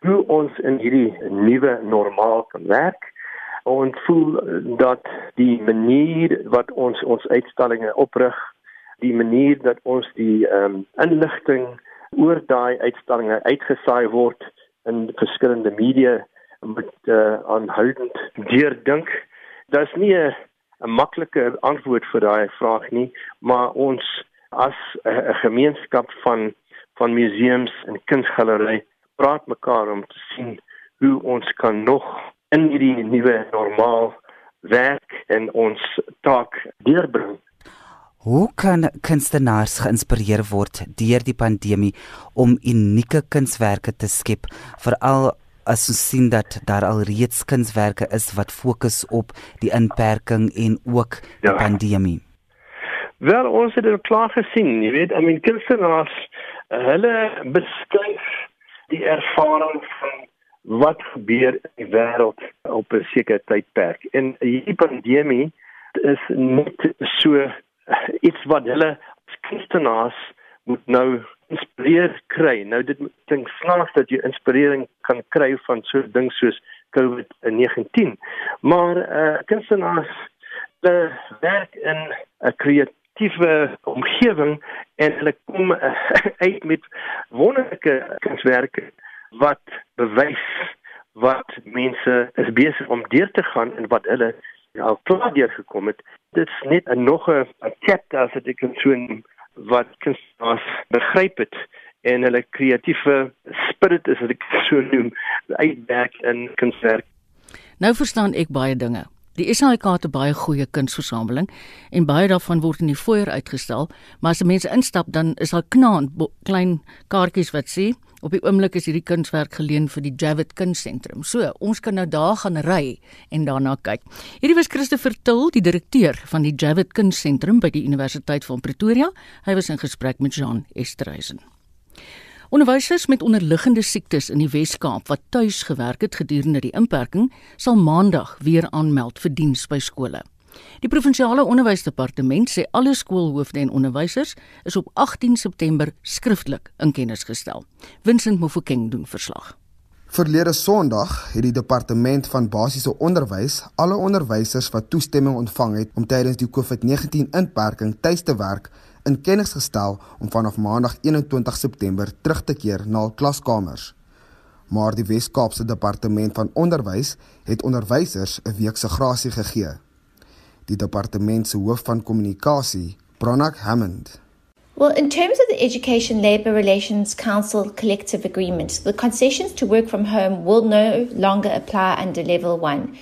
S10: hoe ons in hierdie nuwe normaal kan werk. Ons voel dat die manier wat ons ons uitstallinge oprig, die manier dat ons die ehm um, inligting oor daai uitstallinge uitgesaai word in verskillende media met uh, aanhoudend deurdink. Dis nie 'n maklike antwoord vir daai vraag nie, maar ons as 'n gemeenskap van van museums en kunsgalery praat mekaar om te sien hoe ons kan nog in hierdie nuwe normaal werk en ons taak deurbring.
S4: Hoe kan kunstenaars geïnspireer word deur die pandemie om unieke kunswerke te skep, veral as ons sien dat daar al reeds kunswerke is wat fokus op die inperking en ook die ja. pandemie?
S10: Wel, ons het dit klaar gesien, jy weet, I mean kunstenaars hulle beskryf die ervaring van wat gebeur in die wêreld op 'n sekere tydperk. En hierdie pandemie is net so iets wat hulle kunstenaars moet nou inspireer kry. Nou dit klink snaaks dat jy inspirering kan kry van so ding soos COVID-19. Maar eh uh, kunstenaars uh, werk in 'n kreatiewe omgewing en hulle kom uh, uit met wonderlike kunswerke wat bewys wat mense is besig om deur te gaan en wat hulle al klaar deur gekom het. Dit is net 'n nog 'n chapter as dit kan so wat kunstenaars begryp het en hulle kreatiewe spirit is wat ek so noem uitwerk in kunswerk.
S1: Nou verstaan ek baie dinge. Die SAIK het 'n baie goeie kunsversameling en baie daarvan word in die foyer uitgestel, maar as mense instap dan is daar knaand klein kaartjies wat sê Op die oomblik is hierdie kunswerk geleen vir die Javid Kunstsentrum. So, ons kan nou daar gaan ry en daarna kyk. Hierdie was Christopher Til, die direkteur van die Javid Kunstsentrum by die Universiteit van Pretoria. Hy was in gesprek met Jean Esterhuizen. Onderwysers met onderliggende siektes in die Wes-Kaap wat tuis gewerk het gedurende die inperking, sal maandag weer aanmeld vir diens by skole. Die provinsiale onderwysdepartement sê alle skoolhoofde en onderwysers is op 18 September skriftelik in kennis gestel. Vincent Mofokeng doen verslag.
S11: Verlede Sondag het die departement van basiese onderwys alle onderwysers wat toestemming ontvang het om tydens die COVID-19 inperking tuis te werk in kennis gestel om vanaf Maandag 21 September terug te keer na hul klaskamers. Maar die Wes-Kaapse departement van onderwys het onderwysers 'n week se grasie gegee die departement se hoof van kommunikasie, Pranak Hammond.
S12: Well, in terms of the Education Labour Relations Council collective agreement, the concessions to work from home will no longer apply under level 1.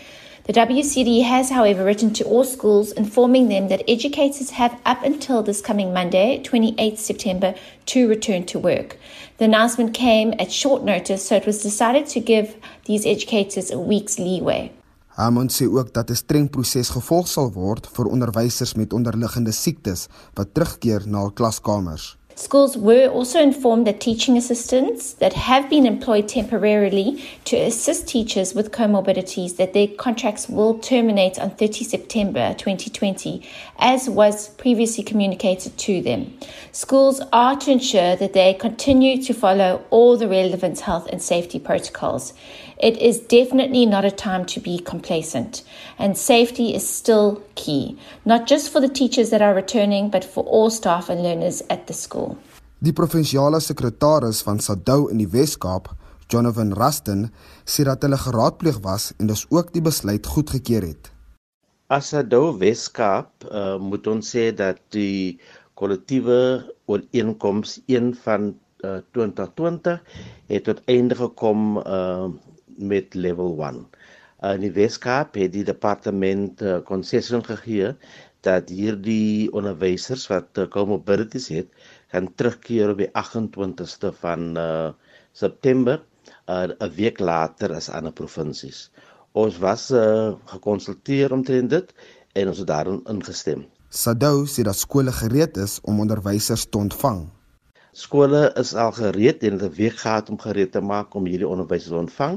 S12: The WCD has, however, written to all schools informing them that educators have up until this coming Monday, 28 September, to return to work. The announcement came at short notice, so it was decided to give these educators a week's leeway.
S11: Hammond sê ook dat 'n streng proses gevolg sal word vir onderwysers met onderliggende siektes wat terugkeer na hul klaskamers.
S12: Schools were also informed that teaching assistants that have been employed temporarily to assist teachers with comorbidities that their contracts will terminate on 30 September 2020 as was previously communicated to them. Schools are to ensure that they continue to follow all the relevant health and safety protocols. It is definitely not a time to be complacent, and safety is still key, not just for the teachers that are returning, but for all staff and learners at the school.
S11: Die provinsiale sekretaris van SADU in die Wes-Kaap, Jonathan Rusten, sê dat hulle geraadpleeg was en dus ook die besluit goedgekeur het.
S13: As SADU Wes-Kaap uh, moet ons sê dat die kollektiewe ooreenkoms een van uh, 2020 het tot einde gekom uh, met level 1. Uh, in die Weskaap het die departement konsessie uh, gegee dat hierdie onderwysers wat uh, comorbidities het, kan terugkeer op die 28ste van uh, September, uh, 'n week later as ander provinsies. Ons was uh, gekonsulteer omtrent dit en ons het daarin ingestem.
S11: Sadou sê dat skole gereed is om onderwysers te ontvang.
S13: Skole is al gereed en 'n week gehad om gereed te maak om hierdie onderwysers te ontvang.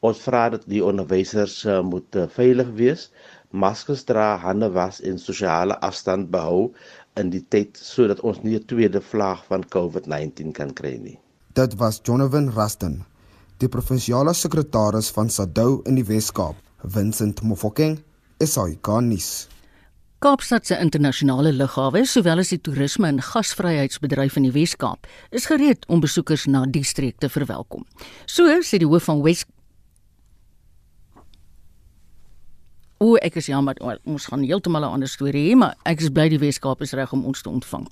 S13: Ons vra dat die onderwysers uh, moet uh, veilig wees, maskers dra, hande was en sosiale afstand behou in die tyd sodat ons nie 'n tweede vlaag van COVID-19 kan kry nie.
S11: Dit was Jonathan Rusten, die provinsiale sekretaris van SADU in die Wes-Kaap, Vincent Mofokeng, SAICanis.
S1: Kaapstad se internasionale lughawe, sowel as die toerisme en gasvryheidsbedryf in die Wes-Kaap, is gereed om besoekers na die streek te verwelkom. So sê die hoof van Wes O, ek is jammer, ons gaan heeltemal 'n ander storie hê, maar ek is bly die Wes-Kaap is reg om ons te ontvang.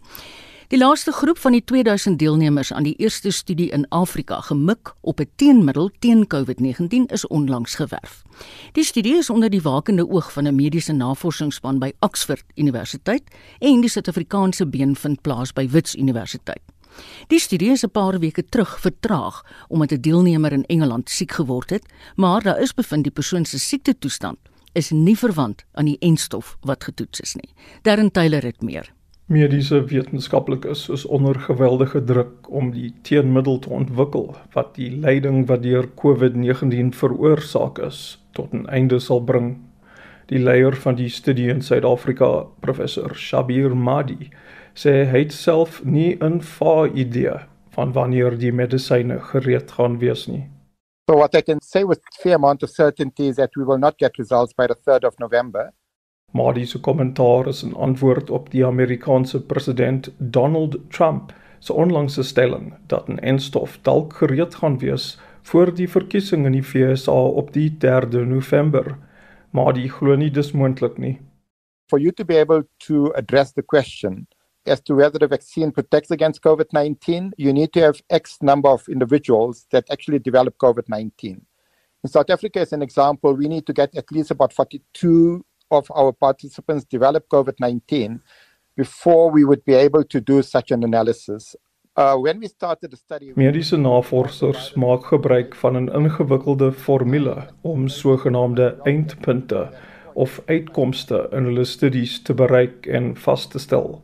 S1: Die laaste groep van die 2000 deelnemers aan die eerste studie in Afrika gemik op 'n teenmiddel teen COVID-19 is onlangs gewerf. Die studie is onder die wakende oog van 'n mediese navorsingsspan by Oxford Universiteit en die Suid-Afrikaanse been vind plaas by Wits Universiteit. Die studie is 'n paar weke terug vertraag omdat 'n deelnemer in Engeland siek geword het, maar daar is bevind die persoon se siektetoestand is nie verwant aan die enstof wat getoets is nie. Darren Taylor het meer
S14: mediese wetenskaplikes is onder geweldige druk om die teenmiddel te ontwikkel wat die lyding wat deur COVID-19 veroorsaak is tot 'n einde sal bring Die leier van die studie in Suid-Afrika, professor Shabir Madi, sê hy het self nie 'n idee van wanneer die medisyne gereed gaan wees nie.
S15: So what I can say with fair amount of certainty is that we will not get results by the 3rd of November.
S14: Madi se kommentaar is 'n antwoord op die Amerikaanse president Donald Trump se onlangse stelling dat 'n enstof dalk gereed gaan wees voor die verkiesing in die VSA op die 3de November. Madi glo nie dis moontlik nie.
S15: For you to be able to address the question as to whether the vaccine protects against COVID 19, you need to have X number of individuals that actually develop COVID 19. In South Africa, as an example, we need to get at least about 42 of our participants develop COVID 19 before we would be able to do such an analysis. Uh, when we started the study,
S14: mediese navorsers maak gebruik van 'n ingewikkelde formule om sogenaamde eindpunte of uitkomste in hulle studies te bereik en vas te stel.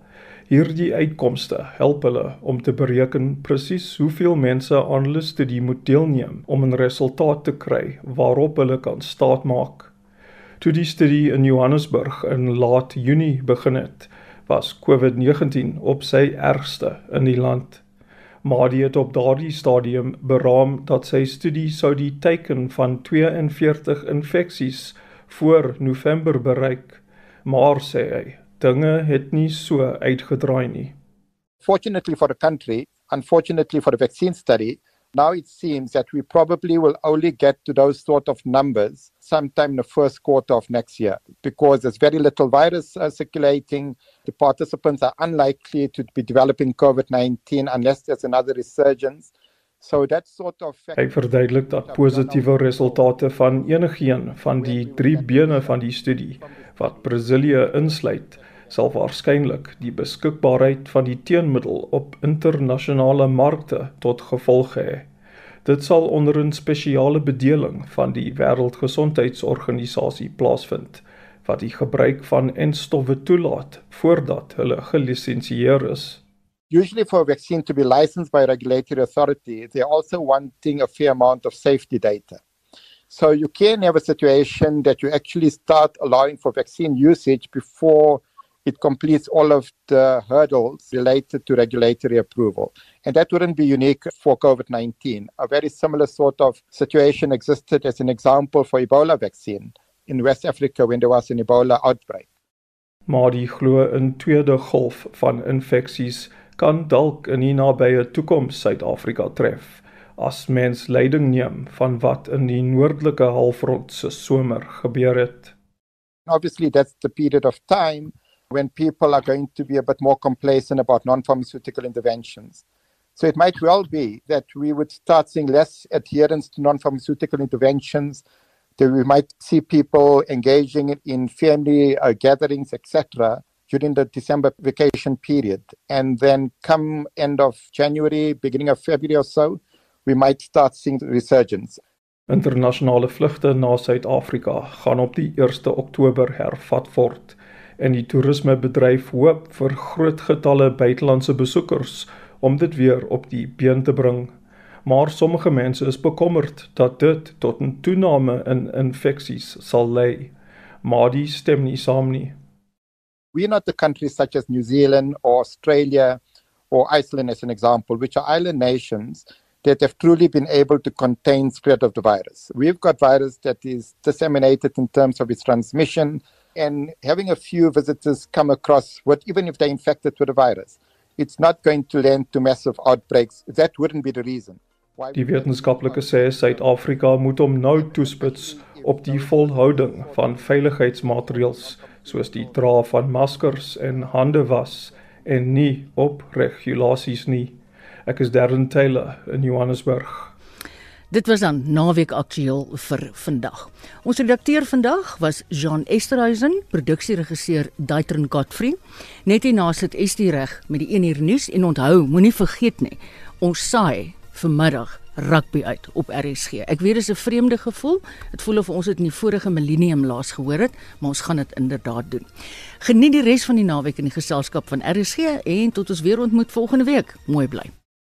S14: Hierdie uitkomste help hulle om te bereken presies hoeveel mense aan hulle studie moet deelneem om 'n resultaat te kry waarop hulle kan staatmaak. Toe die studie in Johannesburg in laat Junie begin het, was COVID-19 op sy ergste in die land. Maar dit op daardie stadium beraam dat sy studie sou die teiken van 42 infeksies voor November bereik, maar sê hy, dinge het nie so uitgedraai nie.
S15: Fortunately for the country, unfortunately for the vaccine study, now it seems that we probably will only get to those sort of numbers sometime in the first quarter of next year because there's very little virus uh, circulating. The participants are unlikely to be developing COVID 19 unless there's another resurgence. So that sort of
S14: Hy verduidelik dat positiewe resultate van enigeen van die drie bene van die studie wat Brasilië insluit sal waarskynlik die beskikbaarheid van die teenmiddel op internasionale markte tot gevolg hê. Dit sal onder 'n spesiale bedeling van die Wêreldgesondheidsorganisasie plaasvind wat die gebruik van enstowwe toelaat voordat hulle gelisensieer is.
S15: Usually for a vaccine to be licensed by a regulatory authority, they also wanting a fair amount of safety data. So you can have a situation that you actually start allowing for vaccine usage before it completes all of the hurdles related to regulatory approval. And that wouldn't be unique for COVID 19. A very similar sort of situation existed as an example for Ebola vaccine in West Africa when there was an Ebola outbreak.
S14: Maar die glo in tweede golf van infeksies kan dalk in die nabye toekoms Suid-Afrika tref as mens leiding neem van wat in die noordelike halfrond se somer gebeur het.
S15: Obviously that's the period of time when people are going to be a bit more complacent about non pharmaceutical interventions. So it might well be that we would start seeing less adherence to non pharmaceutical interventions, that we might see people engaging in family uh, gatherings, etc., during the December vacation period. And then come end of January, beginning of February or so, we might start seeing the resurgence.
S14: Internasionale vlugte na Suid-Afrika gaan op die 1 Oktober hervat word en die toerismebedryf hoop vir groot getalle buitelandse besoekers om dit weer op die been te bring. Maar sommige mense is bekommerd dat dit tot 'n toename in infeksies sal lei. Maar die stem nie saam nie.
S15: We are not the countries such as New Zealand or Australia or Iceland as an example, which are island nations that have truly been able to contain spread of the virus. We've got virus that is disseminated in terms of its transmission, and having a few visitors come across what even if they're infected with the virus it's not going to lend to massive outbreaks that wouldn't be the reason
S14: Die wetenskaplike sê Suid-Afrika moet hom nou toespits op die volhouding van veiligheidsmaatreëls soos die dra van maskers en hande was en nie op regulasies nie. Ek is Darren Taylor in Johannesburg.
S1: Dit was dan naweek aktueel vir vandag. Ons redakteur vandag was Jean Esterhuizen, produksieregisseur Daitron Godfrey. Net hierna sit Estie reg met die 1 uur nuus en onthou, moenie vergeet nie, ons saai vanmiddag rugby uit op RSG. Ek weet dit is 'n vreemde gevoel. Dit voel of ons dit in die vorige millennium laas gehoor het, maar ons gaan dit inderdaad doen. Geniet die res van die naweek in die geselskap van RSG en tot ons weer ontmoet volgende week. Mooi bly.